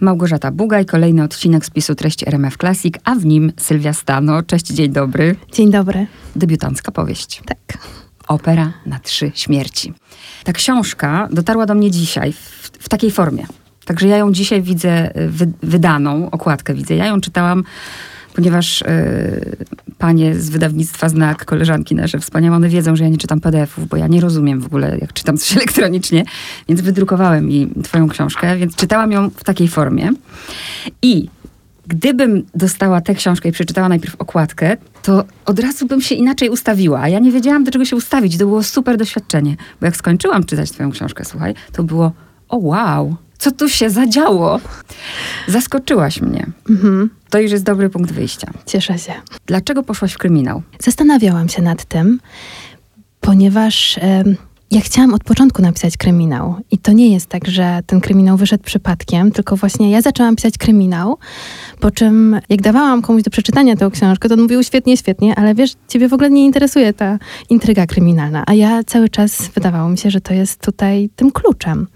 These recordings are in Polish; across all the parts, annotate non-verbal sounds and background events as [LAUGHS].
Małgorzata Bugaj, kolejny odcinek spisu treści RMF Classic, a w nim Sylwia Stano. Cześć, dzień dobry. Dzień dobry. Debiutancka powieść. Tak. Opera na trzy śmierci. Ta książka dotarła do mnie dzisiaj w, w takiej formie. Także ja ją dzisiaj widzę y, wy, wydaną, okładkę widzę. Ja ją czytałam ponieważ y, panie z wydawnictwa Znak, koleżanki nasze wspaniałe, one wiedzą, że ja nie czytam PDF-ów, bo ja nie rozumiem w ogóle, jak czytam coś [LAUGHS] elektronicznie, więc wydrukowałem mi twoją książkę, więc czytałam ją w takiej formie. I gdybym dostała tę książkę i przeczytała najpierw okładkę, to od razu bym się inaczej ustawiła. A ja nie wiedziałam, do czego się ustawić. To było super doświadczenie. Bo jak skończyłam czytać twoją książkę, słuchaj, to było, o wow, co tu się zadziało? Zaskoczyłaś mnie. Mhm. To już jest dobry punkt wyjścia. Cieszę się. Dlaczego poszłaś w kryminał? Zastanawiałam się nad tym, ponieważ ja chciałam od początku napisać kryminał. I to nie jest tak, że ten kryminał wyszedł przypadkiem, tylko właśnie ja zaczęłam pisać kryminał, po czym jak dawałam komuś do przeczytania tę książkę, to on mówił świetnie, świetnie, ale wiesz, ciebie w ogóle nie interesuje ta intryga kryminalna. A ja cały czas wydawało mi się, że to jest tutaj tym kluczem.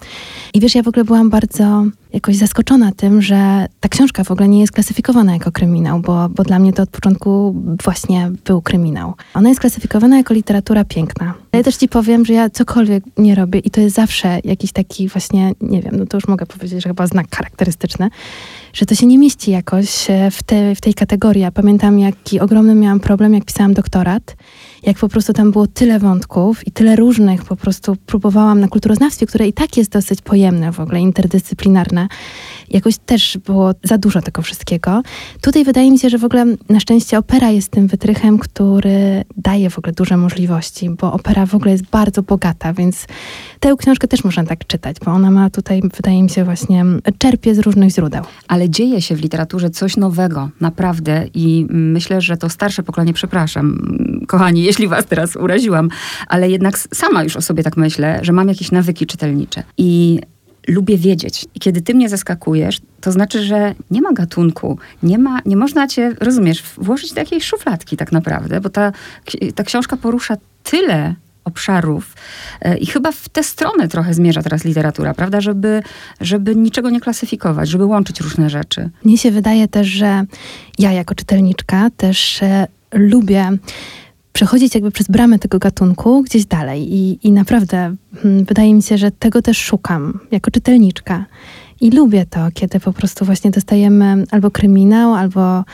I wiesz, ja w ogóle byłam bardzo jakoś zaskoczona tym, że ta książka w ogóle nie jest klasyfikowana jako kryminał, bo, bo dla mnie to od początku właśnie był kryminał. Ona jest klasyfikowana jako literatura piękna. Ale też ci powiem, że ja cokolwiek nie robię i to jest zawsze jakiś taki właśnie, nie wiem, no to już mogę powiedzieć, że chyba znak charakterystyczny, że to się nie mieści jakoś e, w, te, w tej kategorii. Ja pamiętam, jaki ogromny miałam problem, jak pisałam doktorat, jak po prostu tam było tyle wątków i tyle różnych, po prostu próbowałam na kulturoznawstwie, które i tak jest dosyć pojemne w ogóle, interdyscyplinarne. Jakoś też było za dużo tego wszystkiego. Tutaj wydaje mi się, że w ogóle na szczęście opera jest tym wytrychem, który daje w ogóle duże możliwości, bo opera w ogóle jest bardzo bogata, więc tę książkę też można tak czytać, bo ona ma tutaj, wydaje mi się, właśnie czerpie z różnych źródeł. Ale dzieje się w literaturze coś nowego, naprawdę. I myślę, że to starsze pokolenie, przepraszam, kochani, jeśli was teraz uraziłam, ale jednak sama już o sobie tak myślę, że mam jakieś nawyki czytelnicze. I lubię wiedzieć. I kiedy ty mnie zaskakujesz, to znaczy, że nie ma gatunku, nie, ma, nie można cię, rozumiesz, włożyć do jakiejś szufladki tak naprawdę, bo ta, ta książka porusza tyle obszarów. E, I chyba w tę stronę trochę zmierza teraz literatura, prawda? Żeby, żeby niczego nie klasyfikować, żeby łączyć różne rzeczy. Mnie się wydaje też, że ja jako czytelniczka też e, lubię przechodzić jakby przez bramę tego gatunku gdzieś dalej. I, i naprawdę hmm, wydaje mi się, że tego też szukam jako czytelniczka. I lubię to, kiedy po prostu właśnie dostajemy albo kryminał, albo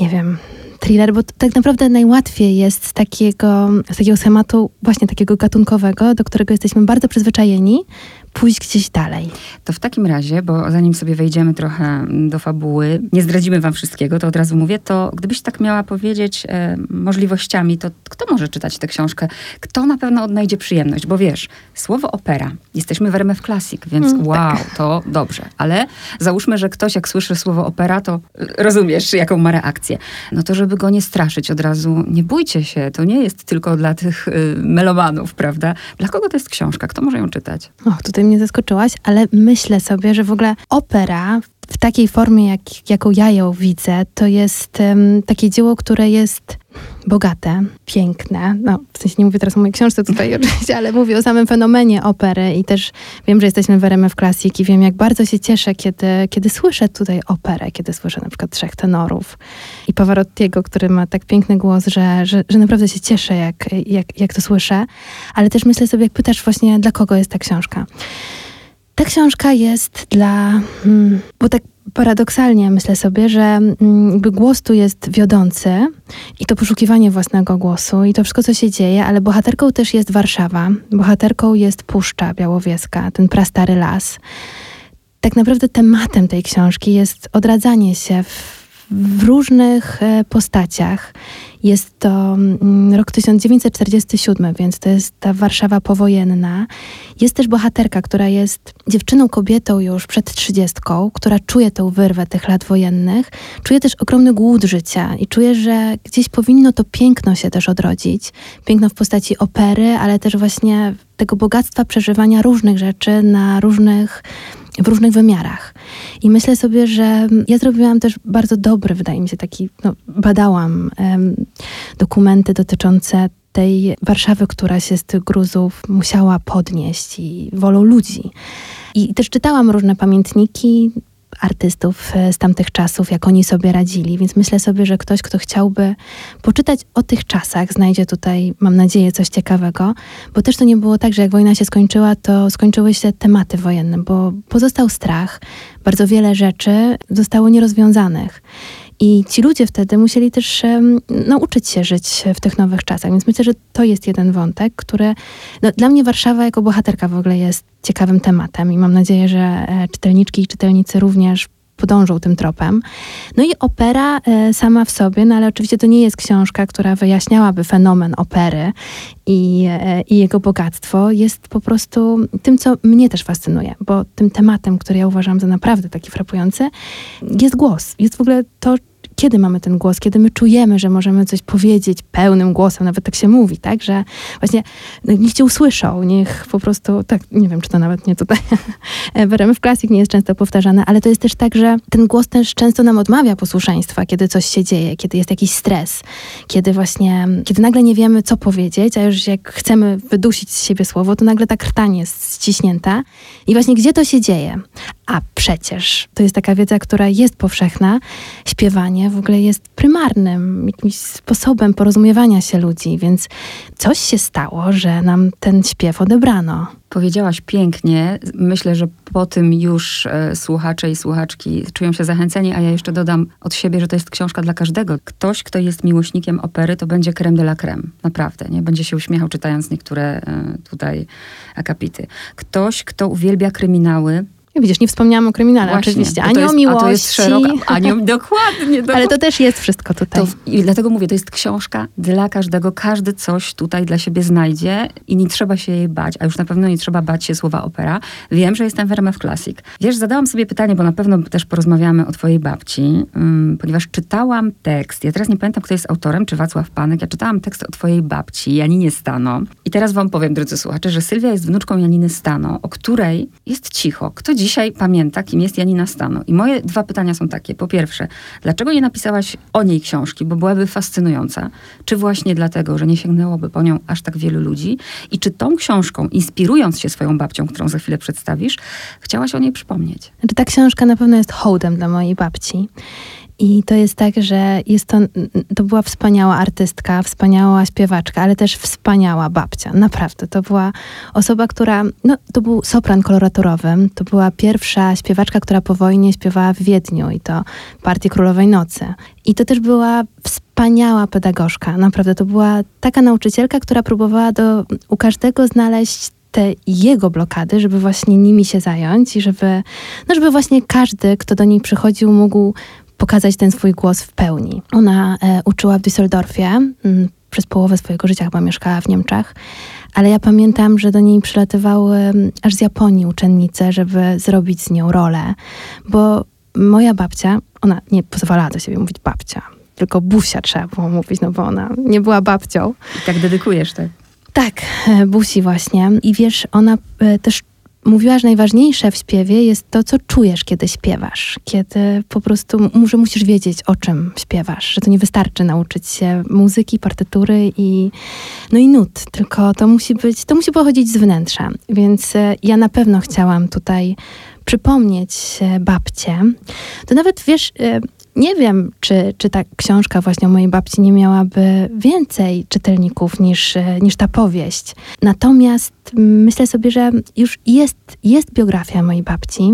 nie wiem, thriller, bo tak naprawdę najłatwiej jest z takiego, z takiego schematu właśnie takiego gatunkowego, do którego jesteśmy bardzo przyzwyczajeni, pójść gdzieś dalej. To w takim razie, bo zanim sobie wejdziemy trochę do fabuły, nie zdradzimy wam wszystkiego, to od razu mówię, to gdybyś tak miała powiedzieć e, możliwościami, to kto może czytać tę książkę? Kto na pewno odnajdzie przyjemność? Bo wiesz, słowo opera, jesteśmy w RMF Classic, więc mm, wow, tak. to dobrze. Ale załóżmy, że ktoś jak słyszy słowo opera, to rozumiesz, jaką ma reakcję. No to żeby go nie straszyć od razu, nie bójcie się, to nie jest tylko dla tych y, melomanów, prawda? Dla kogo to jest książka? Kto może ją czytać? Och, tutaj mnie zaskoczyłaś, ale myślę sobie, że w ogóle opera w takiej formie, jak, jaką ja ją widzę, to jest um, takie dzieło, które jest bogate, piękne. No, w sensie nie mówię teraz o mojej książce tutaj [LAUGHS] oczywiście, ale mówię o samym fenomenie opery i też wiem, że jesteśmy w RMF Classic i wiem, jak bardzo się cieszę, kiedy, kiedy słyszę tutaj operę, kiedy słyszę na przykład trzech tenorów i Pavarottiego, który ma tak piękny głos, że, że, że naprawdę się cieszę, jak, jak, jak to słyszę. Ale też myślę sobie, jak pytasz właśnie, dla kogo jest ta książka. Ta książka jest dla. Hmm, bo tak paradoksalnie myślę sobie, że mm, jakby głos tu jest wiodący i to poszukiwanie własnego głosu i to wszystko, co się dzieje, ale bohaterką też jest Warszawa. Bohaterką jest Puszcza Białowieska, ten prastary las. Tak naprawdę tematem tej książki jest odradzanie się w w różnych e, postaciach. Jest to mm, rok 1947, więc to jest ta Warszawa powojenna. Jest też bohaterka, która jest dziewczyną, kobietą już przed trzydziestką, która czuje tę wyrwę tych lat wojennych, czuje też ogromny głód życia i czuje, że gdzieś powinno to piękno się też odrodzić. Piękno w postaci opery, ale też właśnie tego bogactwa przeżywania różnych rzeczy na różnych w różnych wymiarach. I myślę sobie, że ja zrobiłam też bardzo dobry, wydaje mi się, taki, no, badałam um, dokumenty dotyczące tej Warszawy, która się z tych gruzów musiała podnieść i wolą ludzi. I też czytałam różne pamiętniki, artystów z tamtych czasów, jak oni sobie radzili, więc myślę sobie, że ktoś, kto chciałby poczytać o tych czasach, znajdzie tutaj, mam nadzieję, coś ciekawego, bo też to nie było tak, że jak wojna się skończyła, to skończyły się tematy wojenne, bo pozostał strach, bardzo wiele rzeczy zostało nierozwiązanych. I ci ludzie wtedy musieli też nauczyć się żyć w tych nowych czasach. Więc myślę, że to jest jeden wątek, który no, dla mnie Warszawa jako bohaterka w ogóle jest ciekawym tematem i mam nadzieję, że e, czytelniczki i czytelnicy również podążą tym tropem. No i opera e, sama w sobie, no ale oczywiście to nie jest książka, która wyjaśniałaby fenomen opery i, e, i jego bogactwo. Jest po prostu tym, co mnie też fascynuje, bo tym tematem, który ja uważam za naprawdę taki frapujący, jest głos. Jest w ogóle to, kiedy mamy ten głos, kiedy my czujemy, że możemy coś powiedzieć pełnym głosem, nawet tak się mówi, tak, że właśnie no, niech cię usłyszą, niech po prostu, tak, nie wiem, czy to nawet nie tutaj. [LAUGHS] W Classic nie jest często powtarzane, ale to jest też tak, że ten głos też często nam odmawia posłuszeństwa, kiedy coś się dzieje, kiedy jest jakiś stres, kiedy właśnie, kiedy nagle nie wiemy, co powiedzieć, a już jak chcemy wydusić z siebie słowo, to nagle ta krtań jest ściśnięta. I właśnie gdzie to się dzieje? A przecież to jest taka wiedza, która jest powszechna. Śpiewanie w ogóle jest prymarnym jakimś sposobem porozumiewania się ludzi, więc coś się stało, że nam ten śpiew odebrano. Powiedziałaś pięknie. Myślę, że po tym już e, słuchacze i słuchaczki czują się zachęceni, a ja jeszcze dodam od siebie, że to jest książka dla każdego. Ktoś, kto jest miłośnikiem opery, to będzie creme de la creme. Naprawdę, nie? Będzie się uśmiechał czytając niektóre e, tutaj akapity. Ktoś, kto uwielbia kryminały, Widzisz, nie wspomniałam o kryminale Właśnie, oczywiście, ani jest, o miłości. A to jest szeroka, ani, dokładnie, [LAUGHS] dokładnie. Ale to też jest wszystko tutaj. To, I dlatego mówię, to jest książka dla każdego. Każdy coś tutaj dla siebie znajdzie i nie trzeba się jej bać, a już na pewno nie trzeba bać się słowa opera. Wiem, że jestem w RMF Classic. Wiesz, zadałam sobie pytanie, bo na pewno też porozmawiamy o twojej babci, um, ponieważ czytałam tekst, ja teraz nie pamiętam, kto jest autorem, czy Wacław Panek, ja czytałam tekst o twojej babci, Janinie Stano. I teraz wam powiem, drodzy słuchacze, że Sylwia jest wnuczką Janiny Stano, o której jest cicho. Kto dzisiaj pamięta, kim jest Janina Stano. I moje dwa pytania są takie. Po pierwsze, dlaczego nie napisałaś o niej książki, bo byłaby fascynująca? Czy właśnie dlatego, że nie sięgnęłoby po nią aż tak wielu ludzi? I czy tą książką, inspirując się swoją babcią, którą za chwilę przedstawisz, chciałaś o niej przypomnieć? Znaczy, ta książka na pewno jest hołdem dla mojej babci. I to jest tak, że jest to, to była wspaniała artystka, wspaniała śpiewaczka, ale też wspaniała babcia. Naprawdę. To była osoba, która, no to był sopran koloratorowy. To była pierwsza śpiewaczka, która po wojnie śpiewała w Wiedniu i to partię Królowej Nocy. I to też była wspaniała pedagogzka. Naprawdę. To była taka nauczycielka, która próbowała do, u każdego znaleźć te jego blokady, żeby właśnie nimi się zająć i żeby, no żeby właśnie każdy, kto do niej przychodził, mógł pokazać ten swój głos w pełni. Ona e, uczyła w Düsseldorfie, przez połowę swojego życia chyba mieszkała w Niemczech, ale ja pamiętam, że do niej przylatywały aż z Japonii uczennice, żeby zrobić z nią rolę, bo moja babcia, ona nie pozwalała do siebie mówić babcia, tylko busia trzeba było mówić, no bo ona nie była babcią. I tak dedykujesz, tak? Tak, e, Busi właśnie. I wiesz, ona e, też mówiła, że najważniejsze w śpiewie jest to, co czujesz, kiedy śpiewasz. Kiedy po prostu że musisz wiedzieć, o czym śpiewasz. Że to nie wystarczy nauczyć się muzyki, partytury i, no i nut, tylko to musi być, to musi pochodzić z wnętrza. Więc e, ja na pewno chciałam tutaj przypomnieć babcie. To nawet, wiesz, e, nie wiem, czy, czy ta książka właśnie o mojej babci nie miałaby więcej czytelników niż, niż ta powieść. Natomiast myślę sobie, że już jest, jest biografia mojej babci.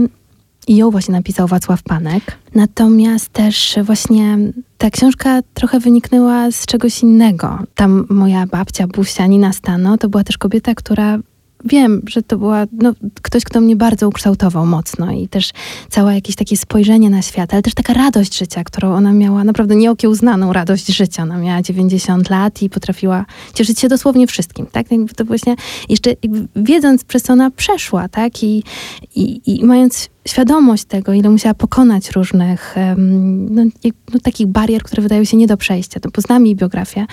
I ją właśnie napisał Wacław Panek. Natomiast też właśnie ta książka trochę wyniknęła z czegoś innego. Tam moja babcia, Busia, Nina Stano, to była też kobieta, która wiem, że to była no, ktoś, kto mnie bardzo ukształtował mocno i też całe jakieś takie spojrzenie na świat, ale też taka radość życia, którą ona miała, naprawdę nieokiełznaną radość życia. Ona miała 90 lat i potrafiła cieszyć się dosłownie wszystkim, tak? Jakby to właśnie jeszcze wiedząc, przez co ona przeszła, tak? I, i, i mając świadomość tego, ile musiała pokonać różnych no, no, takich barier, które wydają się nie do przejścia, to poznam jej biografię,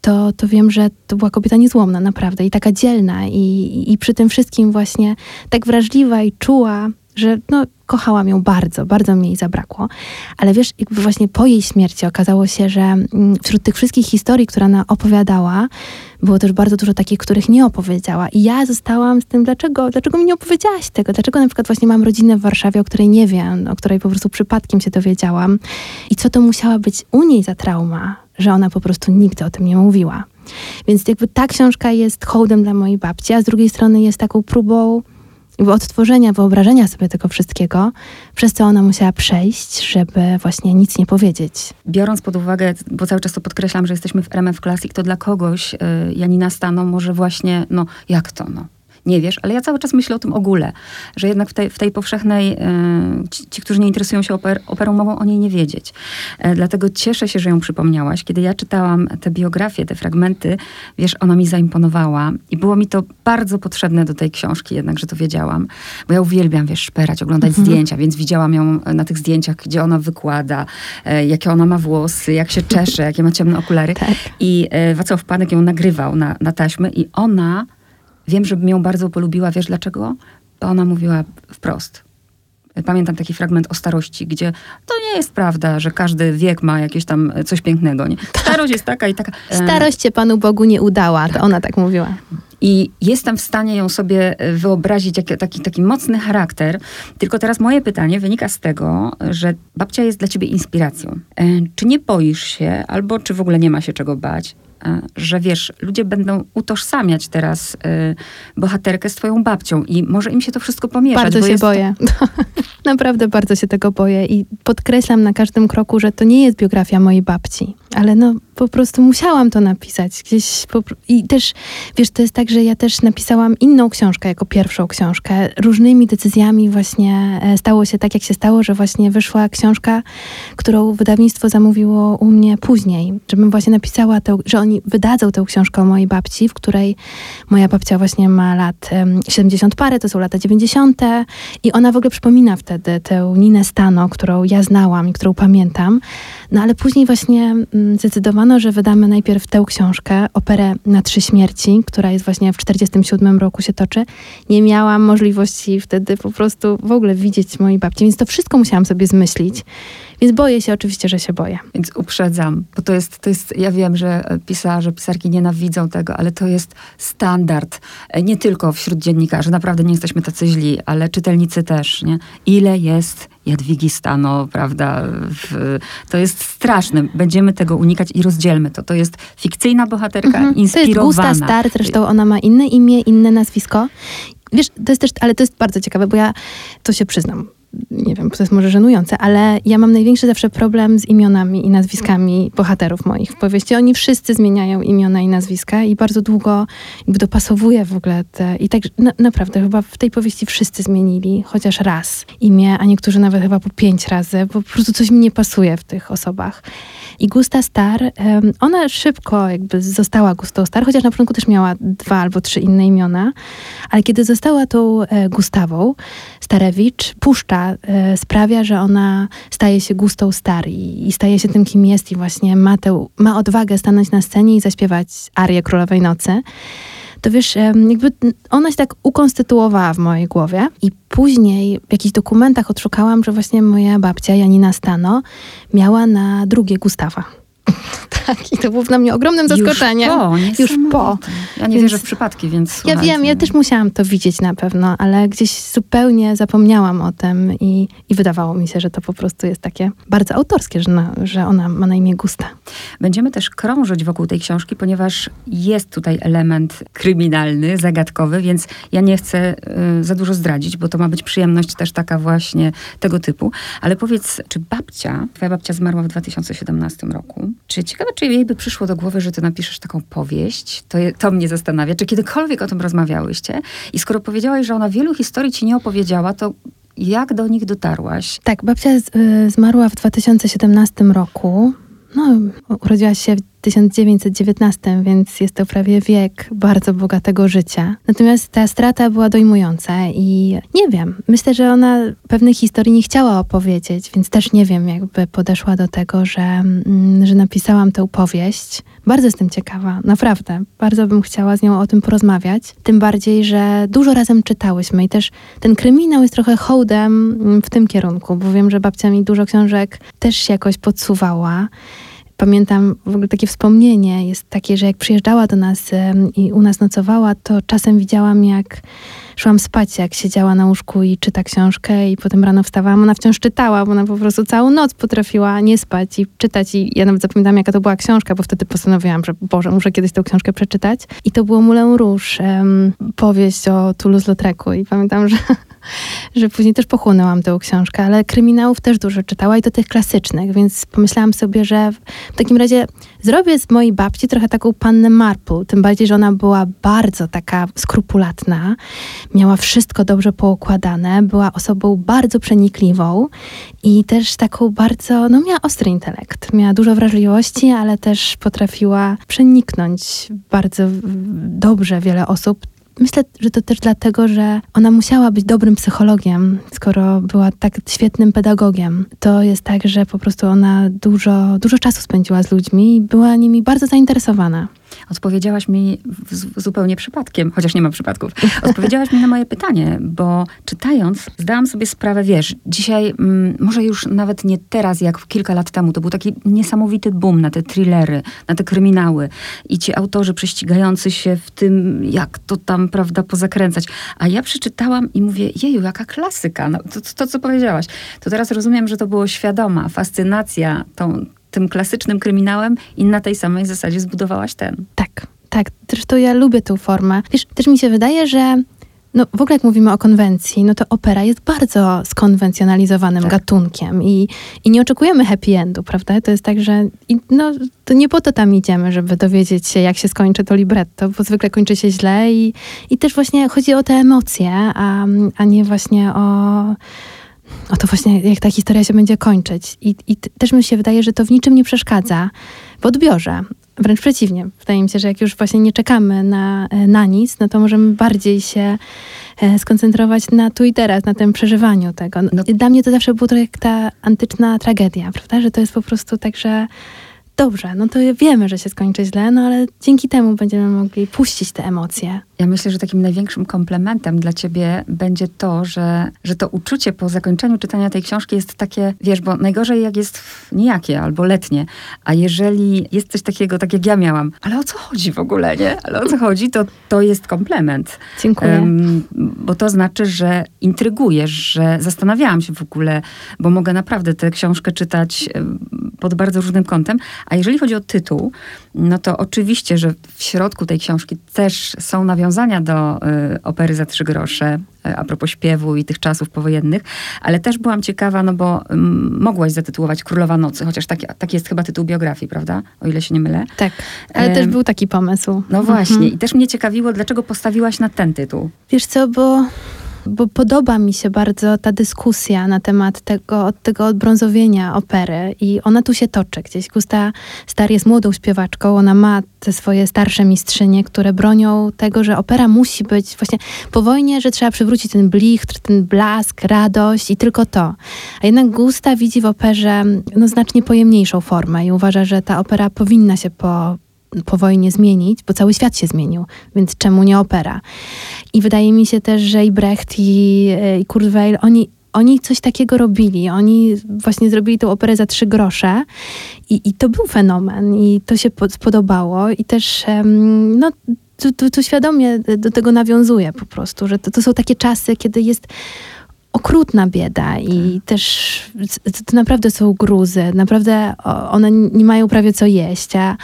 to, to wiem, że to była kobieta niezłomna naprawdę i taka dzielna i, i przy tym wszystkim właśnie tak wrażliwa i czuła że no, kochałam ją bardzo, bardzo mi jej zabrakło. Ale wiesz, jakby właśnie po jej śmierci okazało się, że mm, wśród tych wszystkich historii, które ona opowiadała, było też bardzo dużo takich, których nie opowiedziała. I ja zostałam z tym, dlaczego, dlaczego mi nie opowiedziałaś tego? Dlaczego na przykład właśnie mam rodzinę w Warszawie, o której nie wiem, o której po prostu przypadkiem się dowiedziałam? I co to musiała być u niej za trauma, że ona po prostu nigdy o tym nie mówiła. Więc jakby ta książka jest hołdem dla mojej babci, a z drugiej strony jest taką próbą odtworzenia, wyobrażenia sobie tego wszystkiego, przez co ona musiała przejść, żeby właśnie nic nie powiedzieć. Biorąc pod uwagę, bo cały czas to podkreślam, że jesteśmy w RMF Classic, to dla kogoś y, Janina Stano może właśnie, no jak to, no nie wiesz, ale ja cały czas myślę o tym ogóle, że jednak w tej, w tej powszechnej, e, ci, ci, którzy nie interesują się oper, operą, mogą o niej nie wiedzieć. E, dlatego cieszę się, że ją przypomniałaś. Kiedy ja czytałam te biografie, te fragmenty, wiesz, ona mi zaimponowała i było mi to bardzo potrzebne do tej książki jednak, że to wiedziałam, bo ja uwielbiam, wiesz, szperać, oglądać mhm. zdjęcia, więc widziałam ją na tych zdjęciach, gdzie ona wykłada, e, jakie ona ma włosy, jak się czesze, jakie ma ciemne okulary. Tak. I Wacław Panek ją nagrywał na, na taśmy i ona Wiem, żebym ją bardzo polubiła. Wiesz dlaczego? Bo ona mówiła wprost. Pamiętam taki fragment o starości, gdzie to nie jest prawda, że każdy wiek ma jakieś tam coś pięknego. Nie? Tak. Starość jest taka i taka. E, Starość się Panu Bogu nie udała, to ona tak mówiła. I jestem w stanie ją sobie wyobrazić, jak, taki, taki mocny charakter. Tylko teraz moje pytanie wynika z tego, że babcia jest dla ciebie inspiracją. E, czy nie boisz się, albo czy w ogóle nie ma się czego bać, E, że wiesz, ludzie będą utożsamiać teraz y, bohaterkę z twoją babcią i może im się to wszystko pomieszać. Bardzo się boję. To... [LAUGHS] Naprawdę bardzo się tego boję i podkreślam na każdym kroku, że to nie jest biografia mojej babci, ale no po prostu musiałam to napisać. Gdzieś po... I też, wiesz, to jest tak, że ja też napisałam inną książkę jako pierwszą książkę. Różnymi decyzjami właśnie e, stało się tak, jak się stało, że właśnie wyszła książka, którą wydawnictwo zamówiło u mnie później, żebym właśnie napisała że oni wydadzą tę książkę o mojej babci, w której moja babcia właśnie ma lat 70 parę, to są lata 90. i ona w ogóle przypomina wtedy tę Ninę Stano, którą ja znałam i którą pamiętam. No ale później właśnie mm, zdecydowano, że wydamy najpierw tę książkę, operę na trzy śmierci, która jest właśnie w 47 roku się toczy. Nie miałam możliwości wtedy po prostu w ogóle widzieć mojej babci, więc to wszystko musiałam sobie zmyślić. Więc boję się oczywiście, że się boję. Więc uprzedzam, bo to jest, to jest ja wiem, że pisarze, pisarki nienawidzą tego, ale to jest standard. E, nie tylko wśród dziennikarzy, naprawdę nie jesteśmy tacy źli, ale czytelnicy też, nie? Ile jest Jadwigi Stano, prawda? W, to jest straszne. Będziemy tego unikać i rozdzielmy to. To jest fikcyjna bohaterka, mhm. inspirowana. To jest Gusta Star, zresztą ona ma inne imię, inne nazwisko. Wiesz, to jest też, ale to jest bardzo ciekawe, bo ja to się przyznam nie wiem, to jest może żenujące, ale ja mam największy zawsze problem z imionami i nazwiskami bohaterów moich w powieści. Oni wszyscy zmieniają imiona i nazwiska i bardzo długo jakby dopasowuję w ogóle te... I tak na, naprawdę chyba w tej powieści wszyscy zmienili chociaż raz imię, a niektórzy nawet chyba po pięć razy, bo po prostu coś mi nie pasuje w tych osobach. I Gusta Star, ona szybko jakby została Gustą Star, chociaż na początku też miała dwa albo trzy inne imiona, ale kiedy została tą e, Gustawą, Starewicz puszcza e, sprawia, że ona staje się Gustą Star i, i staje się tym, kim jest i właśnie ma, tę, ma odwagę stanąć na scenie i zaśpiewać arię Królowej Nocy to wiesz, jakby ona się tak ukonstytuowała w mojej głowie i później w jakichś dokumentach odszukałam, że właśnie moja babcia Janina Stano miała na drugie Gustawa. [LAUGHS] tak, i to było dla mnie ogromnym zaskoczeniem. Już po, Już po. Ja nie więc, wierzę w przypadki, więc Ja wiem, ja też musiałam to widzieć na pewno, ale gdzieś zupełnie zapomniałam o tym i, i wydawało mi się, że to po prostu jest takie bardzo autorskie, że, na, że ona ma na imię Gusta. Będziemy też krążyć wokół tej książki, ponieważ jest tutaj element kryminalny, zagadkowy, więc ja nie chcę y, za dużo zdradzić, bo to ma być przyjemność też taka właśnie tego typu. Ale powiedz, czy babcia, twoja babcia zmarła w 2017 roku, czy ciekawe, czy jej by przyszło do głowy, że ty napiszesz taką powieść? To, je, to mnie zastanawia. Czy kiedykolwiek o tym rozmawiałyście? I skoro powiedziałaś, że ona wielu historii ci nie opowiedziała, to jak do nich dotarłaś? Tak, babcia z, y, zmarła w 2017 roku. No, urodziła się 1919, więc jest to prawie wiek bardzo bogatego życia. Natomiast ta strata była dojmująca i nie wiem, myślę, że ona pewnych historii nie chciała opowiedzieć, więc też nie wiem, jakby podeszła do tego, że, mm, że napisałam tę powieść. Bardzo jestem ciekawa, naprawdę. Bardzo bym chciała z nią o tym porozmawiać. Tym bardziej, że dużo razem czytałyśmy i też ten kryminał jest trochę hołdem w tym kierunku, bo wiem, że babcia mi dużo książek też jakoś podsuwała pamiętam w ogóle takie wspomnienie jest takie, że jak przyjeżdżała do nas i u nas nocowała, to czasem widziałam, jak szłam spać, jak siedziała na łóżku i czyta książkę i potem rano wstawałam, ona wciąż czytała, bo ona po prostu całą noc potrafiła nie spać i czytać. I ja nawet zapamiętam, jaka to była książka, bo wtedy postanowiłam, że Boże, muszę kiedyś tę książkę przeczytać. I to było Moulin Rouge, um, powieść o Toulouse-Lautrecu. I pamiętam, że że później też pochłonęłam tę książkę, ale kryminałów też dużo czytała i to tych klasycznych, więc pomyślałam sobie, że w takim razie zrobię z mojej babci trochę taką pannę Marple, tym bardziej, że ona była bardzo taka skrupulatna, miała wszystko dobrze poukładane, była osobą bardzo przenikliwą i też taką bardzo, no miała ostry intelekt, miała dużo wrażliwości, ale też potrafiła przeniknąć bardzo dobrze wiele osób, Myślę, że to też dlatego, że ona musiała być dobrym psychologiem, skoro była tak świetnym pedagogiem. To jest tak, że po prostu ona dużo, dużo czasu spędziła z ludźmi i była nimi bardzo zainteresowana. Odpowiedziałaś mi zupełnie przypadkiem, chociaż nie ma przypadków. Odpowiedziałaś mi na moje pytanie, bo czytając, zdałam sobie sprawę, wiesz, dzisiaj, m, mm, może już nawet nie teraz, jak kilka lat temu, to był taki niesamowity boom na te thrillery, na te kryminały i ci autorzy prześcigający się w tym, jak to tam, prawda, pozakręcać. A ja przeczytałam i mówię, jeju, jaka klasyka, no, to, to, to co powiedziałaś. To teraz rozumiem, że to było świadoma, fascynacja tą tym klasycznym kryminałem i na tej samej zasadzie zbudowałaś ten. Tak, tak. Zresztą ja lubię tę formę. Wiesz, też mi się wydaje, że no w ogóle jak mówimy o konwencji, no to opera jest bardzo skonwencjonalizowanym tak. gatunkiem i, i nie oczekujemy happy endu, prawda? To jest tak, że i, no, to nie po to tam idziemy, żeby dowiedzieć się, jak się skończy to libretto, bo zwykle kończy się źle i, i też właśnie chodzi o te emocje, a, a nie właśnie o o to właśnie, jak ta historia się będzie kończyć. I, I też mi się wydaje, że to w niczym nie przeszkadza w odbiorze. Wręcz przeciwnie. Wydaje mi się, że jak już właśnie nie czekamy na, na nic, no to możemy bardziej się e, skoncentrować na tu i teraz, na tym przeżywaniu tego. No, dla mnie to zawsze było trochę jak ta antyczna tragedia, prawda? Że to jest po prostu tak, że dobrze, no to wiemy, że się skończy źle, no ale dzięki temu będziemy mogli puścić te emocje. Ja myślę, że takim największym komplementem dla ciebie będzie to, że, że to uczucie po zakończeniu czytania tej książki jest takie, wiesz, bo najgorzej jak jest nijakie albo letnie, a jeżeli jest coś takiego, tak jak ja miałam, ale o co chodzi w ogóle, nie? Ale o co chodzi, to to jest komplement. Dziękuję. Um, bo to znaczy, że intrygujesz, że zastanawiałam się w ogóle, bo mogę naprawdę tę książkę czytać pod bardzo różnym kątem, a jeżeli chodzi o tytuł, no to oczywiście, że w środku tej książki też są nawiązania do y, opery za trzy grosze, y, a propos śpiewu i tych czasów powojennych, ale też byłam ciekawa, no bo y, mogłaś zatytułować Królowa Nocy, chociaż taki, taki jest chyba tytuł biografii, prawda? O ile się nie mylę. Tak, ale też był taki pomysł. No właśnie. Mhm. I też mnie ciekawiło, dlaczego postawiłaś na ten tytuł. Wiesz co, bo bo podoba mi się bardzo ta dyskusja na temat tego, tego odbrązowienia opery i ona tu się toczy gdzieś. Gusta Star jest młodą śpiewaczką, ona ma te swoje starsze mistrzynie, które bronią tego, że opera musi być właśnie po wojnie, że trzeba przywrócić ten blichtr, ten blask, radość i tylko to. A jednak Gusta widzi w operze no, znacznie pojemniejszą formę i uważa, że ta opera powinna się po, po wojnie zmienić, bo cały świat się zmienił, więc czemu nie opera? I wydaje mi się też, że i Brecht, i, e, i Kurt Weill, oni oni coś takiego robili. Oni właśnie zrobili tę operę za trzy grosze i, i to był fenomen i to się podobało i też no, tu, tu, tu świadomie do tego nawiązuję po prostu, że to, to są takie czasy, kiedy jest okrutna bieda i tak. też to naprawdę są gruzy, naprawdę one nie mają prawie co jeść, a,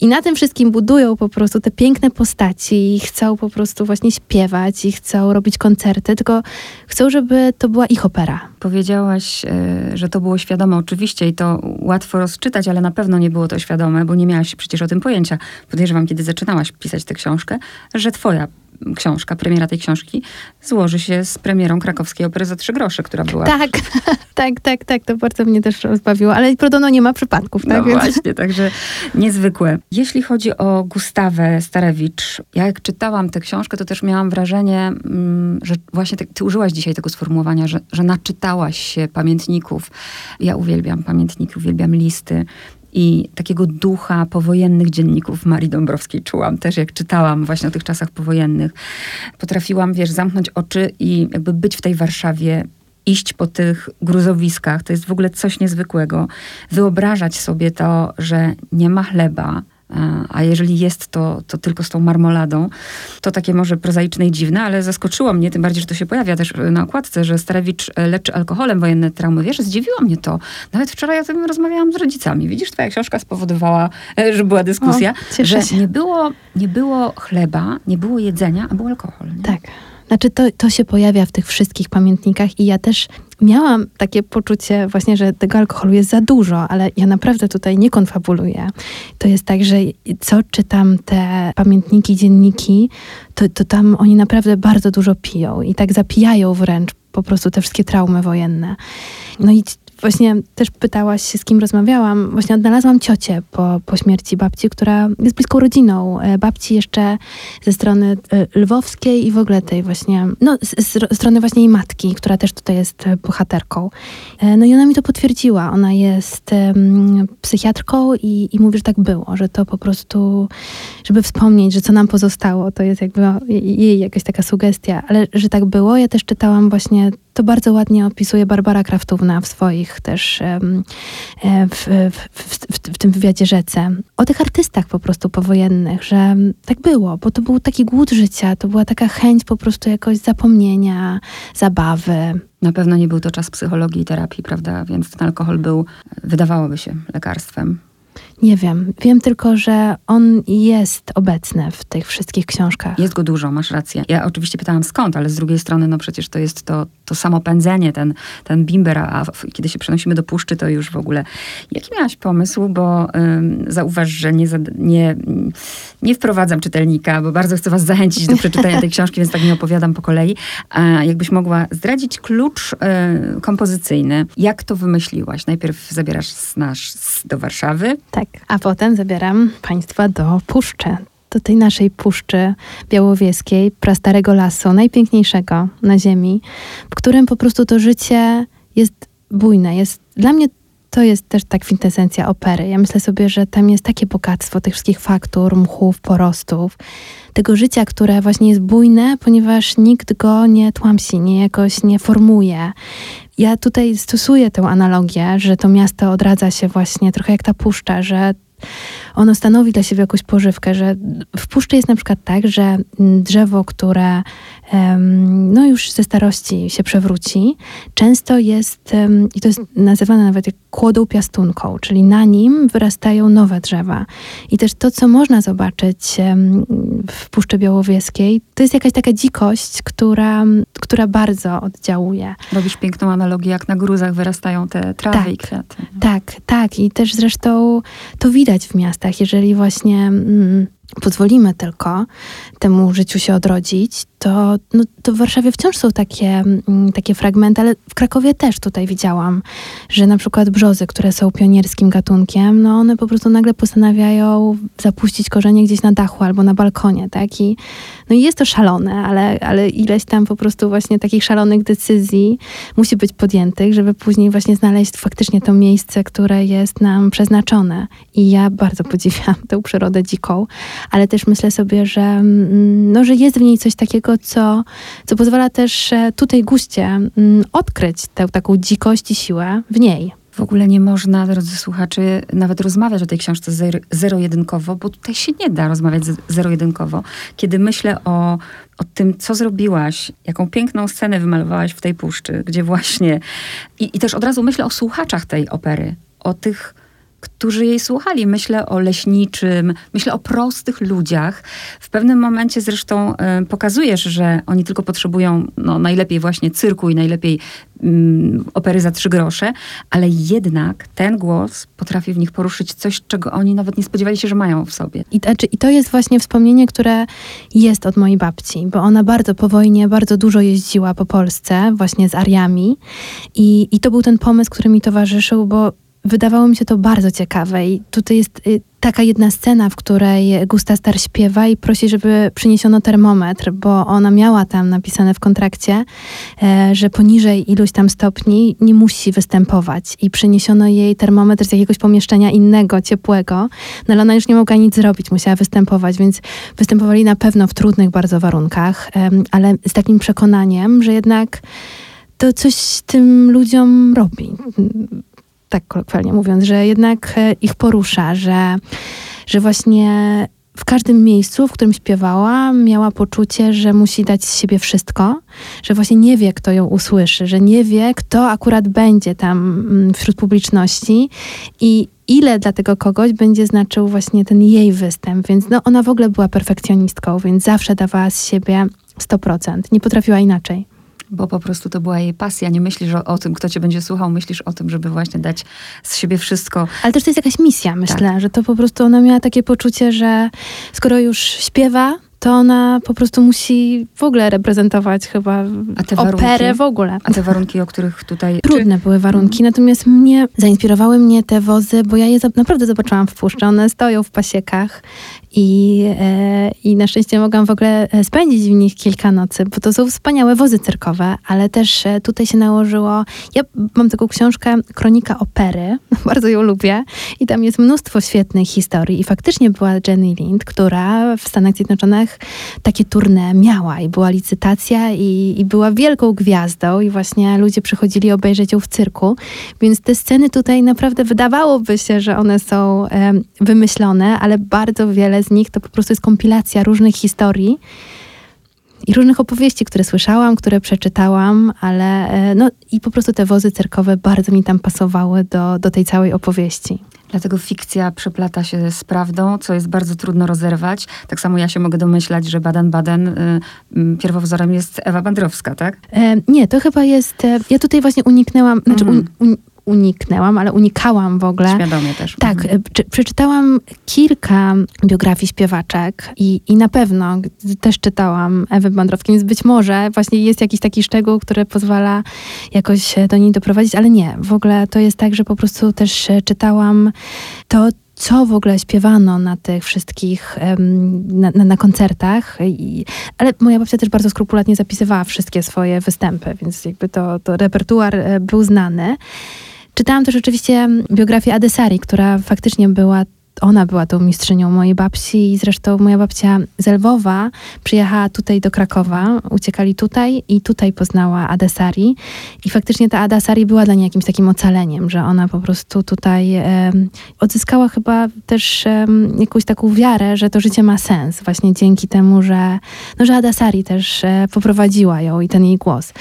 i na tym wszystkim budują po prostu te piękne postaci i chcą po prostu właśnie śpiewać i chcą robić koncerty, tylko chcą, żeby to była ich opera. Powiedziałaś, e, że to było świadome oczywiście i to łatwo rozczytać, ale na pewno nie było to świadome, bo nie miałaś przecież o tym pojęcia. Podejrzewam, kiedy zaczynałaś pisać tę książkę, że twoja książka, premiera tej książki złoży się z premierą krakowskiej opery za trzy grosze, która była. Tak, [LAUGHS] tak, tak, tak, to bardzo mnie też rozbawiło, ale Prodono nie ma przypadków, tak? No Więc... właśnie, także niezwykłe. Jeśli chodzi o Gustawę Starewicz, ja jak czytałam tę książkę, to też miałam wrażenie, mm, że właśnie ty, ty użyłaś dzisiaj tego sformułowania, że, że naczytałaś się pamiętników. Ja uwielbiam pamiętniki, uwielbiam listy i takiego ducha powojennych dzienników Marii Dąbrowskiej czułam też, jak czytałam właśnie o tych czasach powojennych. Potrafiłam, wiesz, zamknąć oczy i jakby być w tej Warszawie iść po tych gruzowiskach, to jest w ogóle coś niezwykłego. Wyobrażać sobie to, że nie ma chleba, a jeżeli jest, to, to tylko z tą marmoladą. To takie może prozaiczne i dziwne, ale zaskoczyło mnie, tym bardziej, że to się pojawia też na okładce, że Starewicz leczy alkoholem wojenne traumy. Wiesz, zdziwiło mnie to. Nawet wczoraj o tym rozmawiałam z rodzicami. Widzisz, twoja książka spowodowała, e, że była dyskusja, o, że nie było, nie było chleba, nie było jedzenia, a był alkohol. Nie? Tak. Znaczy to, to się pojawia w tych wszystkich pamiętnikach i ja też miałam takie poczucie właśnie, że tego alkoholu jest za dużo, ale ja naprawdę tutaj nie konfabuluję. To jest tak, że co czytam te pamiętniki, dzienniki, to, to tam oni naprawdę bardzo dużo piją i tak zapijają wręcz po prostu te wszystkie traumy wojenne. No i właśnie też pytałaś się, z kim rozmawiałam. Właśnie odnalazłam ciocię po, po śmierci babci, która jest bliską rodziną. E, babci jeszcze ze strony e, lwowskiej i w ogóle tej właśnie, no z, z strony właśnie jej matki, która też tutaj jest e, bohaterką. No i ona mi to potwierdziła. Ona jest um, psychiatrką i, i mówi, że tak było, że to po prostu, żeby wspomnieć, że co nam pozostało, to jest jakby jej jakaś taka sugestia, ale że tak było. Ja też czytałam właśnie to bardzo ładnie opisuje Barbara Kraftówna w swoich też e, w, w, w, w, tym wywiadzie Rzece. O tych artystach po prostu powojennych, że tak było, bo to był taki głód życia, to była taka chęć po prostu jakoś zapomnienia, zabawy. Na pewno nie był to czas psychologii i terapii, prawda? Więc ten alkohol był, wydawałoby się, lekarstwem. Nie wiem. Wiem tylko, że on jest obecny w tych wszystkich książkach. Jest go dużo, masz rację. Ja oczywiście pytałam skąd, ale z drugiej strony, no przecież to jest to, to samo pędzenie, ten, ten bimber, a kiedy się przenosimy do puszczy, to już w ogóle. Jaki miałaś pomysł? Bo ym, zauważ, że nie, nie, nie wprowadzam czytelnika, bo bardzo chcę was zachęcić do przeczytania tej książki, więc tak nie opowiadam po kolei. A jakbyś mogła zdradzić klucz y, kompozycyjny. Jak to wymyśliłaś? Najpierw zabierasz nas do Warszawy. Tak. Tak, a potem zabieram Państwa do puszczy. Do tej naszej puszczy białowieskiej, prastarego lasu, najpiękniejszego na ziemi, w którym po prostu to życie jest bujne. Jest, dla mnie to jest też tak kwintesencja opery. Ja myślę sobie, że tam jest takie bogactwo tych wszystkich faktur, mchów, porostów, tego życia, które właśnie jest bujne, ponieważ nikt go nie tłamsi, nie jakoś nie formuje. Ja tutaj stosuję tę analogię, że to miasto odradza się właśnie trochę jak ta puszcza, że ono stanowi dla siebie jakąś pożywkę, że w puszczy jest na przykład tak, że drzewo, które no już ze starości się przewróci, często jest, i to jest nazywane nawet jak kłodą piastunką, czyli na nim wyrastają nowe drzewa. I też to, co można zobaczyć w Puszczy Białowieskiej, to jest jakaś taka dzikość, która, która bardzo oddziałuje. Robisz piękną analogię, jak na gruzach wyrastają te trawy tak, i kwiaty. Tak, tak. I też zresztą to widać w miastach, jeżeli właśnie... Mm, pozwolimy tylko temu życiu się odrodzić, to, no, to w Warszawie wciąż są takie, mm, takie fragmenty, ale w Krakowie też tutaj widziałam, że na przykład brzozy, które są pionierskim gatunkiem, no one po prostu nagle postanawiają zapuścić korzenie gdzieś na dachu albo na balkonie, tak? I, no i jest to szalone, ale, ale ileś tam po prostu właśnie takich szalonych decyzji musi być podjętych, żeby później właśnie znaleźć faktycznie to miejsce, które jest nam przeznaczone. I ja bardzo podziwiam [LAUGHS] tę przyrodę dziką, ale też myślę sobie, że, mm, no, że jest w niej coś takiego, co, co pozwala też e, tutaj guście mm, odkryć tę taką dzikość i siłę w niej. W ogóle nie można, drodzy słuchacze, nawet rozmawiać o tej książce zero-jedynkowo, bo tutaj się nie da rozmawiać zero-jedynkowo. Kiedy myślę o, o tym, co zrobiłaś, jaką piękną scenę wymalowałaś w tej puszczy, gdzie właśnie... I, i też od razu myślę o słuchaczach tej opery, o tych którzy jej słuchali. Myślę o leśniczym, myślę o prostych ludziach. W pewnym momencie zresztą y, pokazujesz, że oni tylko potrzebują no, najlepiej właśnie cyrku i najlepiej y, opery za trzy grosze, ale jednak ten głos potrafi w nich poruszyć coś, czego oni nawet nie spodziewali się, że mają w sobie. I, znaczy, i to jest właśnie wspomnienie, które jest od mojej babci, bo ona bardzo po wojnie, bardzo dużo jeździła po Polsce, właśnie z ariami i, i to był ten pomysł, który mi towarzyszył, bo wydawało mi się to bardzo ciekawe i tutaj jest y, taka jedna scena, w której Gusta Star śpiewa i prosi, żeby przyniesiono termometr, bo ona miała tam napisane w kontrakcie, e, że poniżej iluś tam stopni nie musi występować i przyniesiono jej termometr z jakiegoś pomieszczenia innego, ciepłego, no ale ona już nie mogła nic zrobić, musiała występować, więc występowali na pewno w trudnych bardzo warunkach, ale z takim przekonaniem, że jednak to coś tym ludziom robi tak kolokwialnie mówiąc, że jednak e, ich porusza, że, że właśnie w każdym miejscu, w którym śpiewała, miała poczucie, że musi dać z siebie wszystko, że właśnie nie wie, kto ją usłyszy, że nie wie, kto akurat będzie tam mm, wśród publiczności i ile dla tego kogoś będzie znaczył właśnie ten jej występ. Więc no, ona w ogóle była perfekcjonistką, więc zawsze dawała z siebie 100%. Nie potrafiła inaczej bo po prostu to była jej pasja. Nie myślisz o, o, tym, kto cię będzie słuchał, myślisz o tym, żeby właśnie dać z siebie wszystko. Ale też to jest jakaś misja, myślę, tak. że to po prostu ona miała takie poczucie, że skoro już śpiewa, to ona po prostu musi w ogóle reprezentować chyba operę w ogóle. A te warunki, o których tutaj... [LAUGHS] Trudne czy... były warunki, natomiast mnie, zainspirowały mnie te wozy, bo ja je naprawdę zobaczyłam w puszczy. One stoją w pasiekach i, e, I na szczęście mogłam w ogóle e, spędzić w nich kilka nocy, bo to są wspaniałe wozy cyrkowe, ale też e, tutaj się nałożyło. Ja mam taką książkę Kronika Opery, [LAUGHS] bardzo ją lubię, i tam jest mnóstwo świetnych historii. I faktycznie była Jenny Lind, która w Stanach Zjednoczonych takie tournée miała i była licytacja i, i była wielką gwiazdą, i właśnie ludzie przychodzili obejrzeć ją w cyrku. Więc te sceny tutaj naprawdę wydawałoby się, że one są e, wymyślone, ale bardzo wiele z nich to po prostu jest kompilacja różnych historii i różnych opowieści, które słyszałam, które przeczytałam, ale e, no i po prostu te wozy cerkowe bardzo mi tam pasowały do, do tej całej opowieści. Dlatego fikcja przeplata się z prawdą, co jest bardzo trudno rozerwać. Tak samo ja się mogę domyślać, że Baden-Baden y, y, pierwowzorem jest Ewa Bandrowska, tak? E, nie, to chyba jest. E, ja tutaj właśnie uniknęłam, znaczy mm. un, un, uniknęłam, ale unikałam w ogóle. Świadomie też. Tak, mhm. przeczytałam kilka biografii śpiewaczek i, i na pewno też czytałam Ewy Bandrowskiej, więc być może właśnie jest jakiś taki szczegół, który pozwala jakoś do niej doprowadzić, ale nie. W ogóle to jest tak, że po prostu też czytałam to, co w ogóle śpiewano na tych wszystkich, na, na, na koncertach. I, ale moja babcia też bardzo skrupulatnie zapisywała wszystkie swoje występy, więc jakby to, to repertuar e, był znany. Czytałam też oczywiście biografię Adesari, która faktycznie była ona była tą mistrzynią mojej babci i zresztą moja babcia z Lwowa przyjechała tutaj do Krakowa, uciekali tutaj i tutaj poznała Adesari i faktycznie ta Adesari była dla niej jakimś takim ocaleniem, że ona po prostu tutaj e, odzyskała chyba też e, jakąś taką wiarę, że to życie ma sens właśnie dzięki temu, że, no, że Adasari też e, poprowadziła ją i ten jej głos.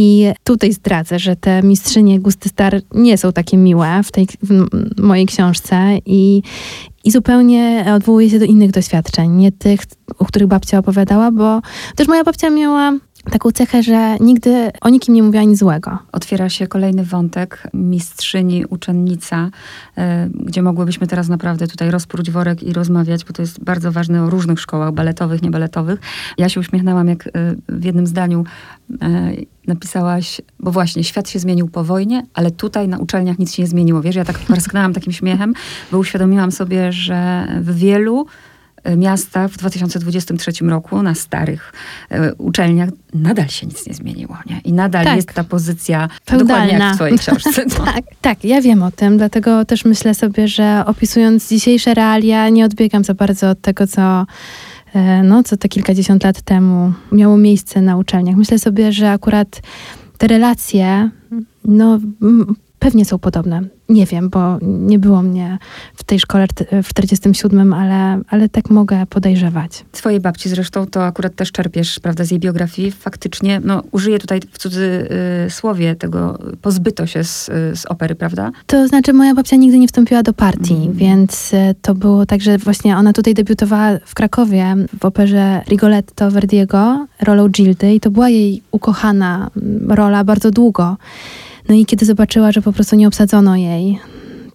I tutaj zdradzę, że te mistrzynie Gusty Star nie są takie miłe w tej w mojej książce i, i zupełnie odwołuje się do innych doświadczeń, nie tych, o których babcia opowiadała, bo też moja babcia miała taką cechę, że nigdy o nikim nie mówiła nic złego. Otwiera się kolejny wątek mistrzyni, uczennica, e, gdzie mogłybyśmy teraz naprawdę tutaj rozpróć worek i rozmawiać, bo to jest bardzo ważne o różnych szkołach baletowych, niebaletowych. Ja się uśmiechnęłam, jak e, w jednym zdaniu e, napisałaś, bo właśnie świat się zmienił po wojnie, ale tutaj na uczelniach nic się nie zmieniło. Wiesz, ja tak parsknęłam takim śmiechem, bo uświadomiłam sobie, że w wielu miasta w 2023 roku na starych e, uczelniach nadal się nic nie zmieniło. Nie? I nadal tak. jest ta pozycja Feudalna. dokładnie jak w twojej [LAUGHS] książce. No. tak, tak, ja wiem o tym, dlatego też myślę sobie, że opisując dzisiejsze realia, nie odbiegam za bardzo od tego, co e, no, co te kilkadziesiąt lat temu miało miejsce na uczelniach. Myślę sobie, że akurat te relacje no, Pewnie są podobne. Nie wiem, bo nie było mnie w tej szkole w 47, ale, ale tak mogę podejrzewać. Twojej babci zresztą to akurat też czerpiesz, prawda, z jej biografii. Faktycznie, no użyję tutaj w cudzysłowie tego, pozbyto się z, z opery, prawda? To znaczy moja babcia nigdy nie wstąpiła do partii, mm. więc e, to było tak, że właśnie ona tutaj debiutowała w Krakowie w operze Rigoletto Verdiego, rolą Gildy i to była jej ukochana rola bardzo długo. No i kiedy zobaczyła, że po prostu nie obsadzono jej,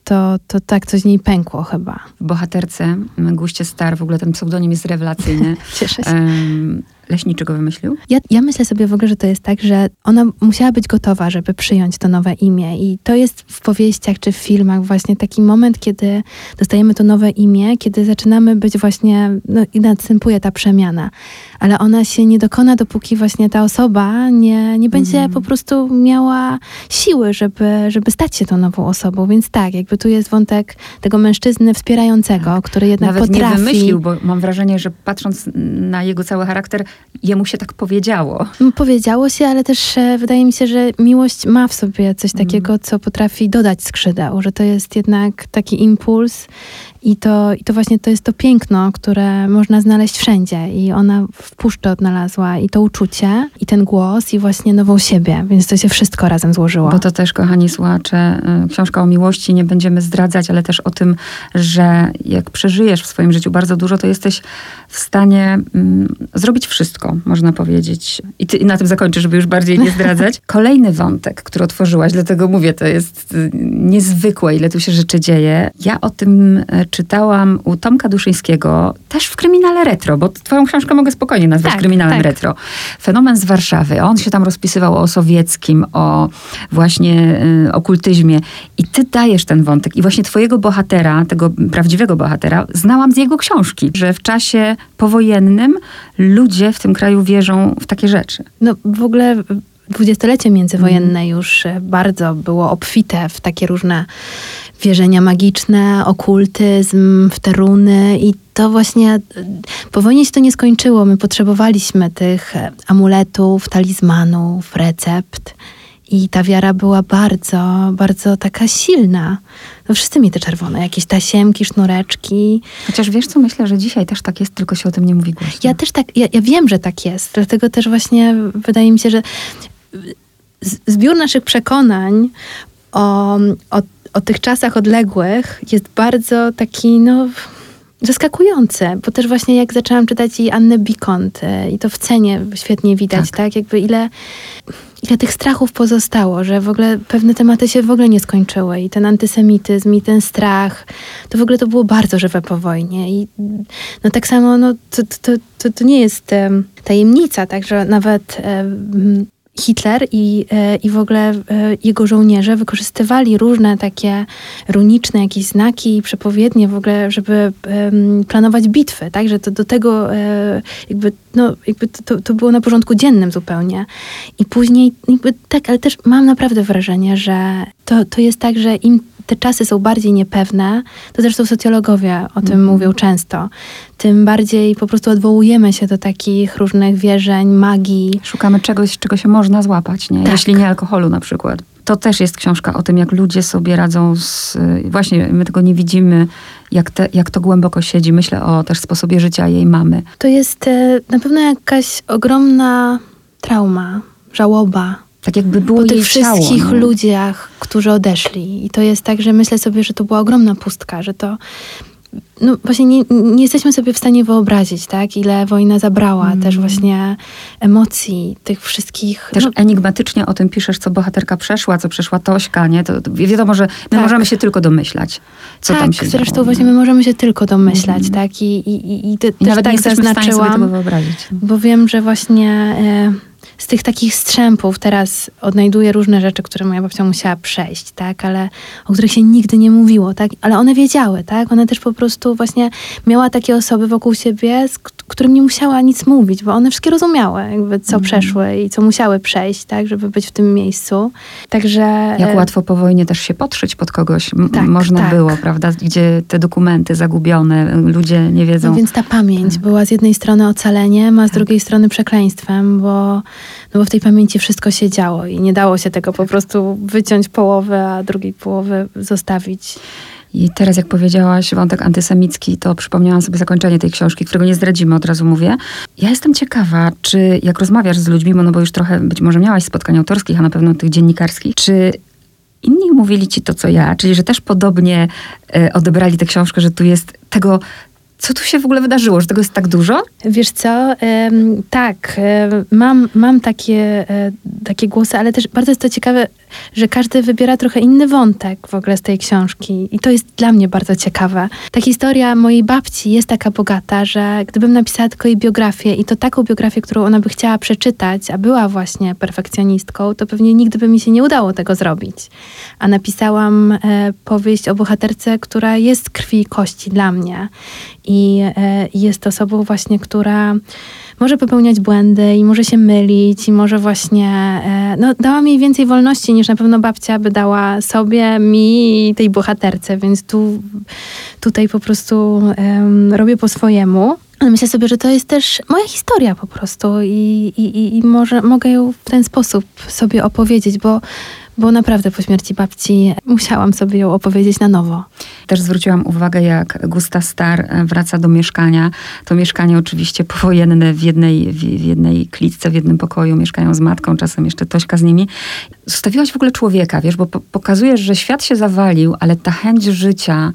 to, to tak coś z niej pękło chyba. W bohaterce Guście Star, w ogóle ten pseudonim jest rewelacyjny. [LAUGHS] Cieszę się. Um, leśniczy go wymyślił? Ja, ja myślę sobie w ogóle, że to jest tak, że ona musiała być gotowa, żeby przyjąć to nowe imię. I to jest w powieściach czy w filmach właśnie taki moment, kiedy dostajemy to nowe imię, kiedy zaczynamy być właśnie, no i następuje ta przemiana. Ale ona się nie dokona, dopóki właśnie ta osoba nie, nie będzie mm. po prostu miała siły, żeby, żeby stać się tą nową osobą. Więc tak, jakby tu jest wątek tego mężczyzny wspierającego, tak. który jednak Nawet potrafi... nie wymyślił, bo mam wrażenie, że patrząc na jego cały charakter, jemu się tak powiedziało. Powiedziało się, ale też e, wydaje mi się, że miłość ma w sobie coś takiego, co potrafi dodać skrzydeł, że to jest jednak taki impuls i to, I to właśnie to jest to piękno, które można znaleźć wszędzie. I ona w puszczy odnalazła i to uczucie, i ten głos, i właśnie nową siebie. Więc to się wszystko razem złożyło. Bo to też, kochani słuchacze, y, książka o miłości nie będziemy zdradzać, ale też o tym, że jak przeżyjesz w swoim życiu bardzo dużo, to jesteś w stanie mm, zrobić wszystko, można powiedzieć. I, ty, I na tym zakończę, żeby już bardziej nie zdradzać. [LAUGHS] Kolejny wątek, który otworzyłaś, dlatego mówię, to jest y, niezwykłe, ile tu się rzeczy dzieje. Ja o tym y, czytałam u Tomka Duszyńskiego, też w Kryminale Retro, bo twoją książkę mogę spokojnie nazwać tak, Kryminalem tak. Retro. Fenomen z Warszawy. On się tam rozpisywał o sowieckim, o właśnie y, okultyzmie. I ty dajesz ten wątek. I właśnie twojego bohatera, tego prawdziwego bohatera, znałam z jego książki, że w czasie powojennym ludzie w tym kraju wierzą w takie rzeczy. No w ogóle dwudziestolecie międzywojenne mm. już bardzo było obfite w takie różne wierzenia magiczne, okultyzm, w te runy i to właśnie po wojnie się to nie skończyło. My potrzebowaliśmy tych amuletów, talizmanów, recept. I ta wiara była bardzo, bardzo taka silna. No wszyscy mieli te czerwone, jakieś tasiemki, sznureczki. Chociaż wiesz co, myślę, że dzisiaj też tak jest, tylko się o tym nie mówi głośno. Ja też tak, ja, ja wiem, że tak jest. Dlatego też właśnie wydaje mi się, że zbiór naszych przekonań o, o, o tych czasach odległych jest bardzo taki, no zaskakujące, bo też właśnie jak zaczęłam czytać i Annę Bikont i to w cenie świetnie widać, tak? tak? Jakby ile, ile tych strachów pozostało, że w ogóle pewne tematy się w ogóle nie skończyły i ten antysemityzm i ten strach, to w ogóle to było bardzo żywe po wojnie i no tak samo, no to, to, to, to nie jest um, tajemnica, tak, że nawet um, Hitler i, e, i w ogóle e, jego żołnierze wykorzystywali różne takie runiczne jakieś znaki i przepowiednie w ogóle, żeby planować bitwy, tak, że to do tego e, jakby, no, jakby to, to było na porządku dziennym zupełnie. I później jakby tak, ale też mam naprawdę wrażenie, że to, to jest tak, że im te czasy są bardziej niepewne, to zresztą socjologowie o tym mm. mówią często, tym bardziej po prostu odwołujemy się do takich różnych wierzeń, magii. Szukamy czegoś, czego się można złapać, nie? Tak. Jeśli nie alkoholu na przykład. To też jest książka o tym, jak ludzie sobie radzą z... Właśnie my tego nie widzimy, jak, te, jak to głęboko siedzi. Myślę o też sposobie życia jej mamy. To jest e, na pewno jakaś ogromna trauma, żałoba, tak jakby było po tych wszystkich ciało, ludziach, którzy odeszli. I to jest tak, że myślę sobie, że to była ogromna pustka, że to no właśnie nie, nie jesteśmy sobie w stanie wyobrazić, tak, ile wojna zabrała mm. też właśnie emocji tych wszystkich. Też no. enigmatycznie o tym piszesz, co bohaterka przeszła, co przeszła Tośka, nie? To, to wiadomo, że my tak. możemy się tylko domyślać, co tak, tam się zresztą działo, właśnie my możemy się tylko domyślać, mm. tak, i, i, i, i, I nawet tak nie jesteśmy w stanie sobie tego wyobrazić. Bo wiem, że właśnie... E, z tych takich strzępów teraz odnajduję różne rzeczy, które moja babcia musiała przejść, tak, ale o których się nigdy nie mówiło, tak, ale one wiedziały, tak, one też po prostu właśnie miała takie osoby wokół siebie, z którym nie musiała nic mówić, bo one wszystkie rozumiały, jakby co mm. przeszły i co musiały przejść, tak, żeby być w tym miejscu. Także... Jak e, łatwo po wojnie też się podszyć pod kogoś tak, można tak. było, prawda, gdzie te dokumenty zagubione, ludzie nie wiedzą. No więc ta pamięć tak. była z jednej strony ocaleniem, a z tak. drugiej strony przekleństwem, bo no bo w tej pamięci wszystko się działo i nie dało się tego po prostu wyciąć połowę, a drugiej połowy zostawić. I teraz, jak powiedziałaś, wątek antysemicki, to przypomniałam sobie zakończenie tej książki, którego nie zdradzimy, od razu mówię. Ja jestem ciekawa, czy jak rozmawiasz z ludźmi, no bo już trochę być może miałaś spotkań autorskich, a na pewno tych dziennikarskich, czy inni mówili ci to, co ja, czyli że też podobnie e, odebrali tę książkę, że tu jest tego co tu się w ogóle wydarzyło, że tego jest tak dużo? Wiesz co, tak, mam, mam takie, e, takie głosy, ale też bardzo jest to ciekawe, że każdy wybiera trochę inny wątek w ogóle z tej książki i to jest dla mnie bardzo ciekawe. Ta historia mojej babci jest taka bogata, że gdybym napisała tylko jej biografię i to taką biografię, którą ona by chciała przeczytać, a była właśnie perfekcjonistką, to pewnie nigdy by mi się nie udało tego zrobić. A napisałam e, powieść o bohaterce, która jest krwi i kości dla mnie i e, jest osobą właśnie, która może popełniać błędy i może się mylić i może właśnie, e, no dała mi więcej wolności niż na pewno babcia by dała sobie, mi i tej bohaterce, więc tu, tutaj po prostu um, robię po swojemu. Myślę sobie, że to jest też moja historia po prostu i, i, i może mogę ją w ten sposób sobie opowiedzieć, bo bo naprawdę po śmierci babci musiałam sobie ją opowiedzieć na nowo. Też zwróciłam uwagę, jak Gusta Star wraca do mieszkania. To mieszkanie oczywiście [LAUGHS] powojenne w jednej, w jednej klitce, w jednym pokoju. Mieszkają z matką, czasem jeszcze Tośka z nimi. Zostawiłaś w ogóle człowieka, wiesz, bo pokazujesz, że świat się zawalił, ale ta chęć życia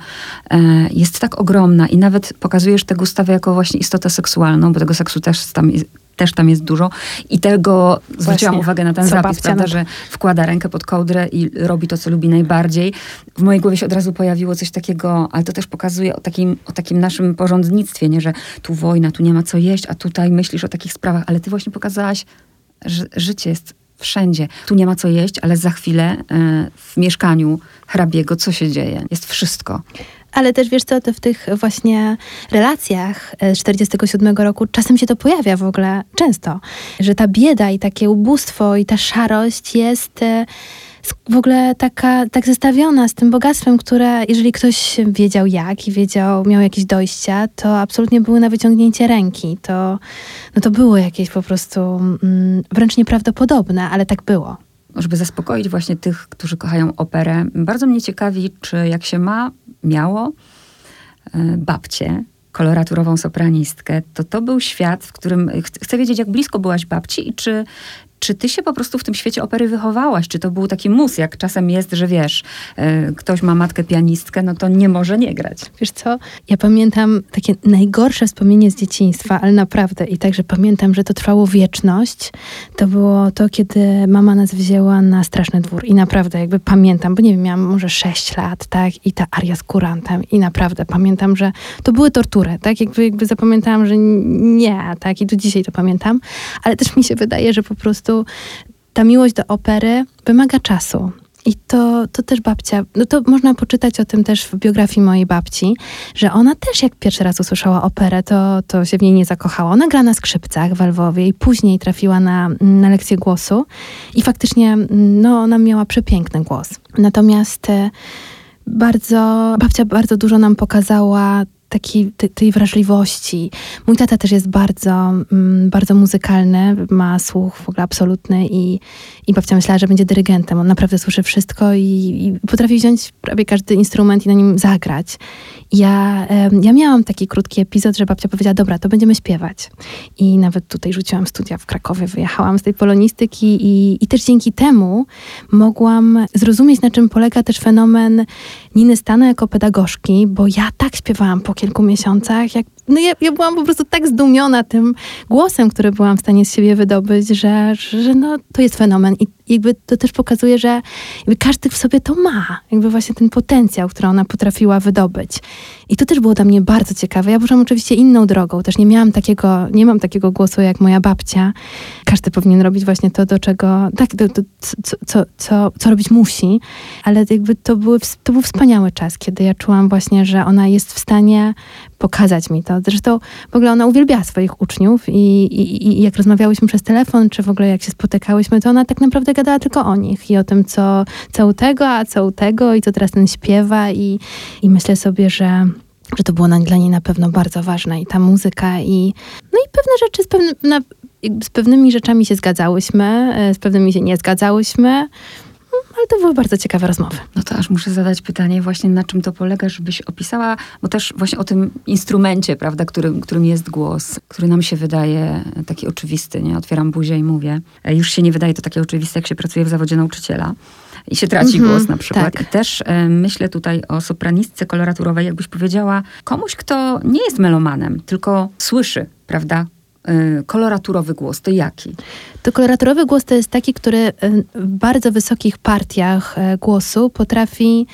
e, jest tak ogromna i nawet pokazujesz tę Gustawę jako właśnie istotę seksualną, bo tego seksu też tam też tam jest dużo. I tego Właśnie. zwróciłam uwagę na ten co zapis, prawda, że wkłada rękę pod kołdrę i robi to, co lubi najbardziej. W mojej głowie się od razu pojawiło coś takiego, ale to też pokazuje o takim, o takim naszym porządnictwie, nie, że tu wojna, tu nie ma co jeść, a tutaj myślisz o takich sprawach, ale ty właśnie pokazałaś, że życie jest wszędzie. Tu nie ma co jeść, ale za chwilę y, w mieszkaniu hrabiego co się dzieje? Jest wszystko. Ale też wiesz co, to w tych właśnie relacjach z 47 roku czasem się to pojawia w ogóle często, że ta bieda i takie ubóstwo i ta szarość jest e, w ogóle taka, tak zestawiona z tym bogactwem, które jeżeli ktoś wiedział jak i wiedział, miał jakieś dojścia, to absolutnie były na wyciągnięcie ręki. To, no to było jakieś po prostu mm, wręcz nieprawdopodobne, ale tak było żeby zaspokoić właśnie tych, którzy kochają operę. Bardzo mnie ciekawi, czy jak się ma, miało e, babcię, koloraturową sopranistkę, to to był świat, w którym chcę wiedzieć, jak blisko byłaś babci i czy, czy ty się po prostu w tym świecie opery wychowałaś? Czy to był taki mus, jak czasem jest, że wiesz, yy, ktoś ma matkę pianistkę, no to nie może nie grać. Wiesz co, ja pamiętam takie najgorsze wspomnienie z dzieciństwa, ale naprawdę. I także pamiętam, że to trwało wieczność. To było to, kiedy mama nas wzięła na Straszny Dwór. I naprawdę jakby pamiętam, bo nie wiem, miałam może 6 lat, tak, i ta aria z kurantem. I naprawdę pamiętam, że to były tortury, tak, jakby, jakby zapamiętałam, że nie, tak, i do dzisiaj to pamiętam, ale też mi się wydaje, że po prostu prostu ta miłość do opery wymaga czasu. I to, to też babcia, no to można poczytać o tym też w biografii mojej babci, że ona też jak pierwszy raz usłyszała operę, to, to się w niej nie zakochała. Ona gra na skrzypcach w Lwowie i później trafiła na, na lekcję głosu i faktycznie no, ona miała przepiękny głos. Natomiast e, bardzo, babcia bardzo dużo nam pokazała takiej, tej wrażliwości. Mój tata też jest bardzo, mm, bardzo muzykalny, ma słuch w ogóle absolutny i, i babcia myślała, że będzie dyrygentem. On naprawdę słyszy wszystko i, i potrafi wziąć prawie każdy instrument i na nim zagrać. Ja, ja miałam taki krótki epizod, że babcia powiedziała, dobra, to będziemy śpiewać. I nawet tutaj rzuciłam studia w Krakowie, wyjechałam z tej polonistyki i, i też dzięki temu mogłam zrozumieć, na czym polega też fenomen Niny Stano jako pedagogzki, bo ja tak śpiewałam po kilku miesiącach, jak no ja, ja byłam po prostu tak zdumiona tym głosem, który byłam w stanie z siebie wydobyć, że, że no, to jest fenomen. I jakby to też pokazuje, że każdy w sobie to ma. Jakby właśnie ten potencjał, który ona potrafiła wydobyć. I to też było dla mnie bardzo ciekawe. Ja poszłam oczywiście inną drogą. Też nie miałam takiego, nie mam takiego głosu jak moja babcia. Każdy powinien robić właśnie to, do czego, tak, do, do, co, co, co, co robić musi. Ale jakby to, były, to był wspaniały czas, kiedy ja czułam właśnie, że ona jest w stanie pokazać mi to. Zresztą w ogóle ona uwielbiała swoich uczniów i, i, i jak rozmawiałyśmy przez telefon, czy w ogóle jak się spotykałyśmy, to ona tak naprawdę gadała tylko o nich i o tym, co, co u tego, a co u tego i co teraz ten śpiewa i, i myślę sobie, że że to było dla niej na pewno bardzo ważne i ta muzyka i no i pewne rzeczy z, na, z pewnymi rzeczami się zgadzałyśmy, e, z pewnymi się nie zgadzałyśmy ale to były bardzo ciekawe rozmowy. No to aż muszę zadać pytanie właśnie, na czym to polega, żebyś opisała, bo też właśnie o tym instrumencie, prawda, którym, którym jest głos, który nam się wydaje taki oczywisty, nie? Otwieram buzię i mówię. E, już się nie wydaje to takie oczywiste, jak się pracuje w zawodzie nauczyciela i się traci mm -hmm, głos na przykład. Tak. I też e, myślę tutaj o sopranistce koloraturowej, jakbyś powiedziała komuś, kto nie jest melomanem, tylko słyszy, prawda, koloraturowy głos, to jaki? To koloraturowy głos to jest taki, który y, w bardzo wysokich partiach y, głosu potrafi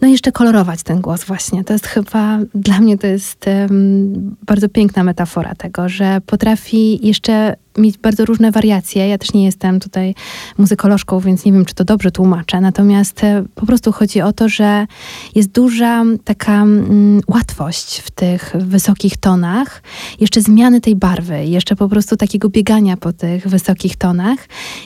no jeszcze kolorować ten głos właśnie. To jest chyba, dla mnie to jest um, bardzo piękna metafora tego, że potrafi jeszcze mieć bardzo różne wariacje. Ja też nie jestem tutaj muzykolożką, więc nie wiem, czy to dobrze tłumaczę. Natomiast e, po prostu chodzi o to, że jest duża taka mm, łatwość w tych wysokich tonach, jeszcze zmiany tej barwy, jeszcze po prostu takiego biegania po tych wysokich tonach.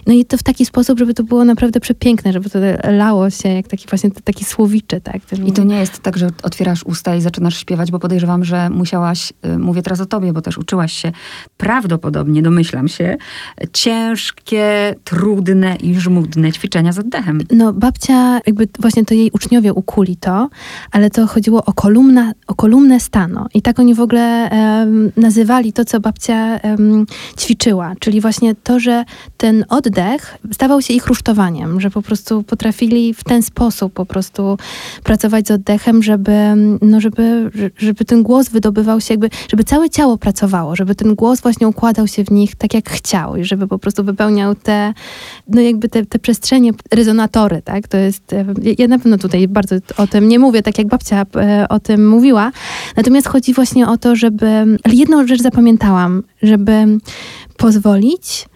No i to w taki sposób, żeby to było naprawdę przepiękne, żeby to lało się jak taki właśnie taki słowiczy, tak? I to nie jest tak, że otwierasz usta i zaczynasz śpiewać, bo podejrzewam, że musiałaś, y, mówię teraz o tobie, bo też uczyłaś się prawdopodobnie, domyślam się, ciężkie, trudne i żmudne ćwiczenia z oddechem. No babcia, jakby właśnie to jej uczniowie ukuli to, ale to chodziło o, kolumna, o kolumnę stano. I tak oni w ogóle um, nazywali to, co babcia um, ćwiczyła. Czyli właśnie to, że ten oddech stawał się ich rusztowaniem, że po prostu potrafili w ten sposób po prostu pracować z oddechem, żeby, no żeby, żeby ten głos wydobywał się jakby, żeby całe ciało pracowało, żeby ten głos właśnie układał się w nich tak tak jak chciał i żeby po prostu wypełniał te, no jakby te, te przestrzenie, rezonatory, tak? To jest, e, ja na pewno tutaj bardzo o tym nie mówię, tak jak babcia e, o tym mówiła. Natomiast chodzi właśnie o to, żeby, ale jedną rzecz zapamiętałam, żeby pozwolić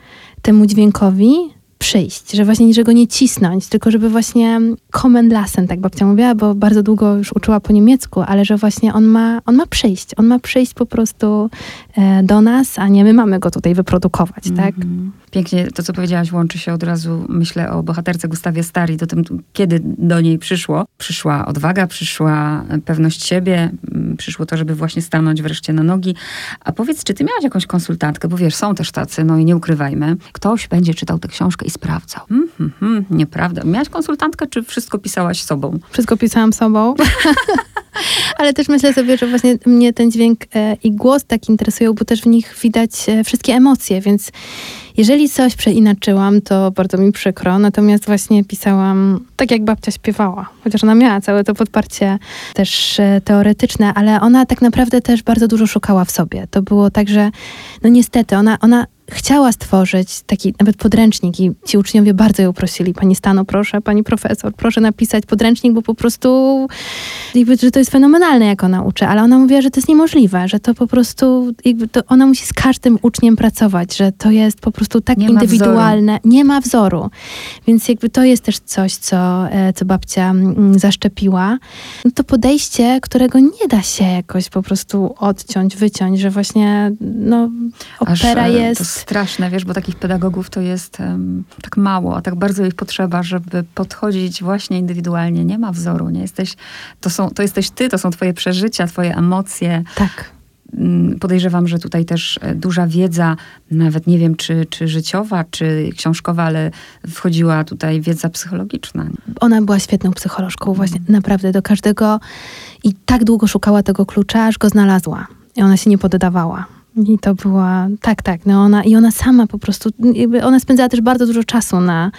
temu dźwiękowi przyjść, że właśnie niczego nie cisnąć, tylko żeby właśnie kommen tak babcia mówiła, bo bardzo długo już uczyła po niemiecku, ale że właśnie on ma, on ma przyjść, on ma przyjść po prostu e, do nas, a nie my mamy go tutaj wyprodukować, mm -hmm. tak? Mhm. Pięknie to, co powiedziałaś, łączy się od razu, myślę o bohaterce Gustawie Stari, do tym, kiedy do niej przyszło. Przyszła odwaga, przyszła pewność siebie, mm, przyszło to, żeby właśnie stanąć wreszcie na nogi. A powiedz, czy ty miałaś jakąś konsultantkę, bo wiesz, są też tacy, no i nie ukrywajmy. Ktoś będzie czytał tę książkę i sprawdzał. Mm, mm, mm, nieprawda. Miałaś konsultantkę, czy wszystko pisałaś sobą? Wszystko pisałam sobą. [LAUGHS] Ale też myślę sobie, że właśnie mnie ten dźwięk e, i głos tak interesują, bo też w nich widać e, wszystkie emocje, więc jeżeli coś przeinaczyłam, to bardzo mi przykro, natomiast właśnie pisałam tak, jak babcia śpiewała, chociaż ona miała całe to podparcie też e, teoretyczne, ale ona tak naprawdę też bardzo dużo szukała w sobie. To było tak, że no niestety ona, ona chciała stworzyć taki nawet podręcznik i ci uczniowie bardzo ją prosili, pani Stano, proszę, pani profesor, proszę napisać podręcznik, bo po prostu jakby, że to jest fenomenalne, jak ona uczy, ale ona mówiła, że to jest niemożliwe, że to po prostu jakby to ona musi z każdym uczniem pracować, że to jest po prostu tak nie indywidualne, ma nie ma wzoru. Więc jakby to jest też coś, co, e, co babcia mm, zaszczepiła. No to podejście, którego nie da się jakoś po prostu odciąć, wyciąć, że właśnie no, opera Aż, jest straszne, wiesz, bo takich pedagogów to jest um, tak mało, a tak bardzo ich potrzeba, żeby podchodzić właśnie indywidualnie. Nie ma wzoru, nie jesteś, to, są, to jesteś ty, to są twoje przeżycia, twoje emocje. Tak. Mm, podejrzewam, że tutaj też e, duża wiedza, nawet nie wiem, czy, czy życiowa, czy książkowa, ale wchodziła tutaj wiedza psychologiczna. Ona była świetną psycholożką, właśnie mm. naprawdę do każdego i tak długo szukała tego klucza, aż go znalazła. I ona się nie poddawała. I to była, tak, tak, no ona, i ona sama po prostu, jakby ona spędzała też bardzo dużo czasu na,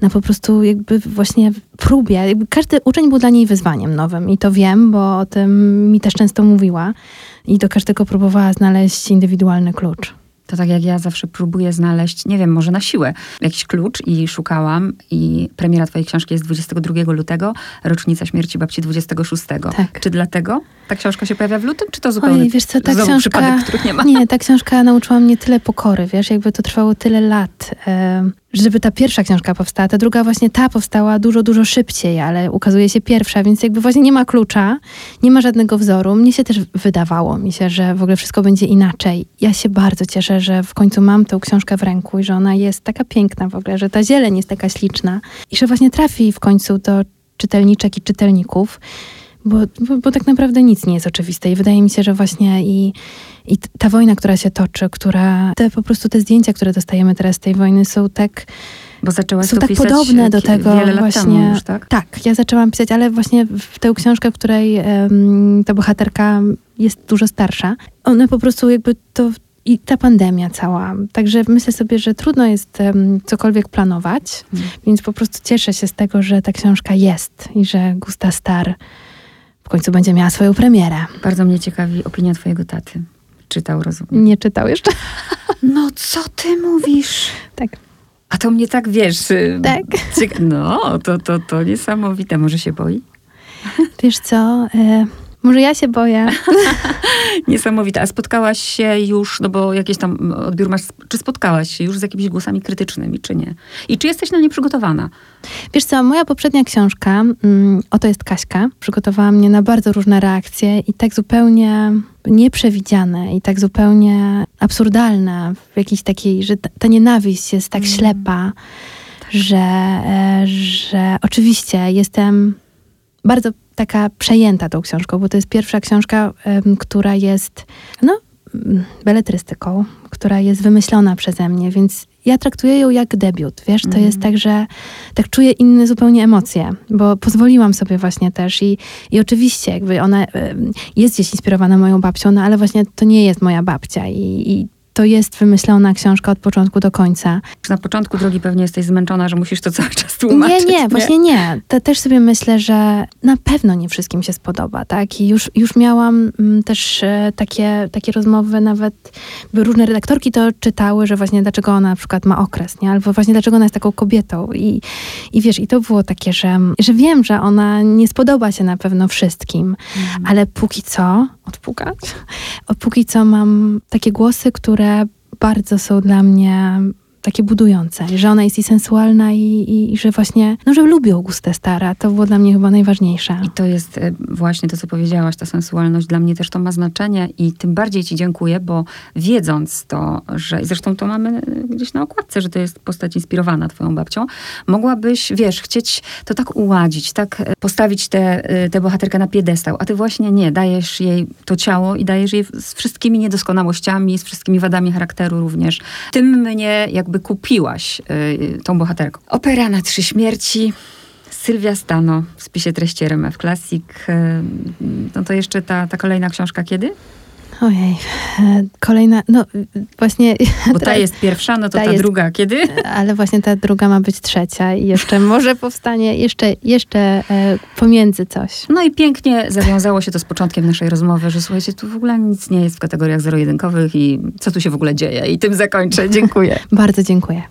na po prostu jakby właśnie próbie. Jakby każdy uczeń był dla niej wyzwaniem nowym i to wiem, bo o tym mi też często mówiła i do każdego próbowała znaleźć indywidualny klucz to tak jak ja zawsze próbuję znaleźć, nie wiem, może na siłę, jakiś klucz i szukałam i premiera twojej książki jest 22 lutego, rocznica śmierci babci 26. Tak. Czy dlatego ta książka się pojawia w lutym, czy to zupełnie Ojej, wiesz co, ta książka, przypadek, których nie ma? Nie, ta książka nauczyła mnie tyle pokory, wiesz, jakby to trwało tyle lat żeby ta pierwsza książka powstała. Ta druga właśnie ta powstała dużo, dużo szybciej, ale ukazuje się pierwsza, więc jakby właśnie nie ma klucza, nie ma żadnego wzoru. Mnie się też wydawało mi się, że w ogóle wszystko będzie inaczej. Ja się bardzo cieszę, że w końcu mam tę książkę w ręku i że ona jest taka piękna w ogóle, że ta zieleń jest taka śliczna i że właśnie trafi w końcu do czytelniczek i czytelników, bo, bo, bo tak naprawdę nic nie jest oczywiste i wydaje mi się, że właśnie i i ta wojna, która się toczy, która, te po prostu te zdjęcia, które dostajemy teraz z tej wojny są tak bo zaczęłaś są tak podobne do tego wiele właśnie. Już, tak? tak, ja zaczęłam pisać, ale właśnie w tę książkę, w której um, ta bohaterka jest dużo starsza, one po prostu jakby to i ta pandemia cała. Także myślę sobie, że trudno jest um, cokolwiek planować, hmm. więc po prostu cieszę się z tego, że ta książka jest i że Gusta Star w końcu będzie miała swoją premierę. Bardzo mnie ciekawi opinia twojego taty czytał, rozumiem. Nie czytał jeszcze. [LAUGHS] No co ty mówisz? Tak. A to mnie tak, wiesz... y, Tak. cyk- No, to, to, to niesamowite. Może się boi? Wiesz co, e, może ja się boję. [LAUGHS] Niesamowite. A spotkałaś się już, no bo jakiś tam odbiór masz, czy spotkałaś się już z jakimiś głosami krytycznymi, czy nie? I czy jesteś na nie przygotowana? Wiesz co, moja poprzednia książka, mm, Oto jest Kaśka, przygotowała mnie na bardzo różne reakcje i tak zupełnie nieprzewidziane i tak zupełnie absurdalne w jakiejś takiej, że ta, nienawiść jest tak ślepa, że, e, że oczywiście jestem bardzo taka przejęta tą książką, bo to jest pierwsza książka, która jest, no, mm, beletrystyką, która jest wymyślona przeze mnie, więc ja traktuję ją jak debiut, wiesz, to jest tak, że tak czuję inne zupełnie emocje, bo pozwoliłam sobie właśnie też i, i oczywiście jakby ona jest gdzieś inspirowana moją babcią, no ale właśnie to nie jest moja babcia i, i to jest wymyślona książka od początku do końca. Na początku drogi pewnie jesteś zmęczona, że musisz to [LAUGHS] cały czas tłumaczyć. Nie, nie, właśnie nie. To też sobie myślę, że na pewno nie wszystkim się spodoba, tak? I już, już miałam mm, też e, takie, takie rozmowy, nawet by różne redaktorki to czytały, że właśnie dlaczego ona na przykład ma okres, nie? Albo właśnie dlaczego ona jest taką kobietą. I, i wiesz, i to było takie, że, że wiem, że ona nie spodoba się na pewno wszystkim, ale póki co, odpukać, o, póki co mam takie głosy, które bardzo są dla mnie takie budujące, że ona jest i sensualna i, i, i że właśnie, no, że lubię Stara. To było dla mnie chyba najważniejsze. I to jest e, właśnie to, co powiedziałaś, ta sensualność. Dla mnie też to ma znaczenie i tym bardziej ci dziękuję, bo wiedząc to, że zresztą to mamy e, gdzieś na okładce, że to jest postać inspirowana twoją babcią, mogłabyś, wiesz, chcieć to tak uładzić, tak e, postawić tę bohaterkę na piedestał, a ty właśnie nie, dajesz jej to ciało i dajesz jej z wszystkimi niedoskonałościami, z wszystkimi wadami charakteru również. Tym mnie jakby kupiłaś y, tą bohaterką. Opera na trzy śmierci. Sylwia Stano w spisie treści RMF Classic. Y, No to jeszcze ta, ta kolejna książka kiedy? Ojej, e, kolejna, no właśnie... Bo [LAUGHS] ta jest pierwsza, no to ta ta, jest- druga kiedy? [LAUGHS] Ale właśnie ta druga ma być trzecia i jeszcze może powstanie jeszcze, jeszcze e, pomiędzy coś. No i pięknie zawiązało się to z początkiem naszej rozmowy, że słuchajcie, tu w ogóle nic nie jest w kategoriach zero-jedynkowych i co tu się w ogóle dzieje. I tym zakończę. Dziękuję. [LAUGHS] Bardzo dziękuję.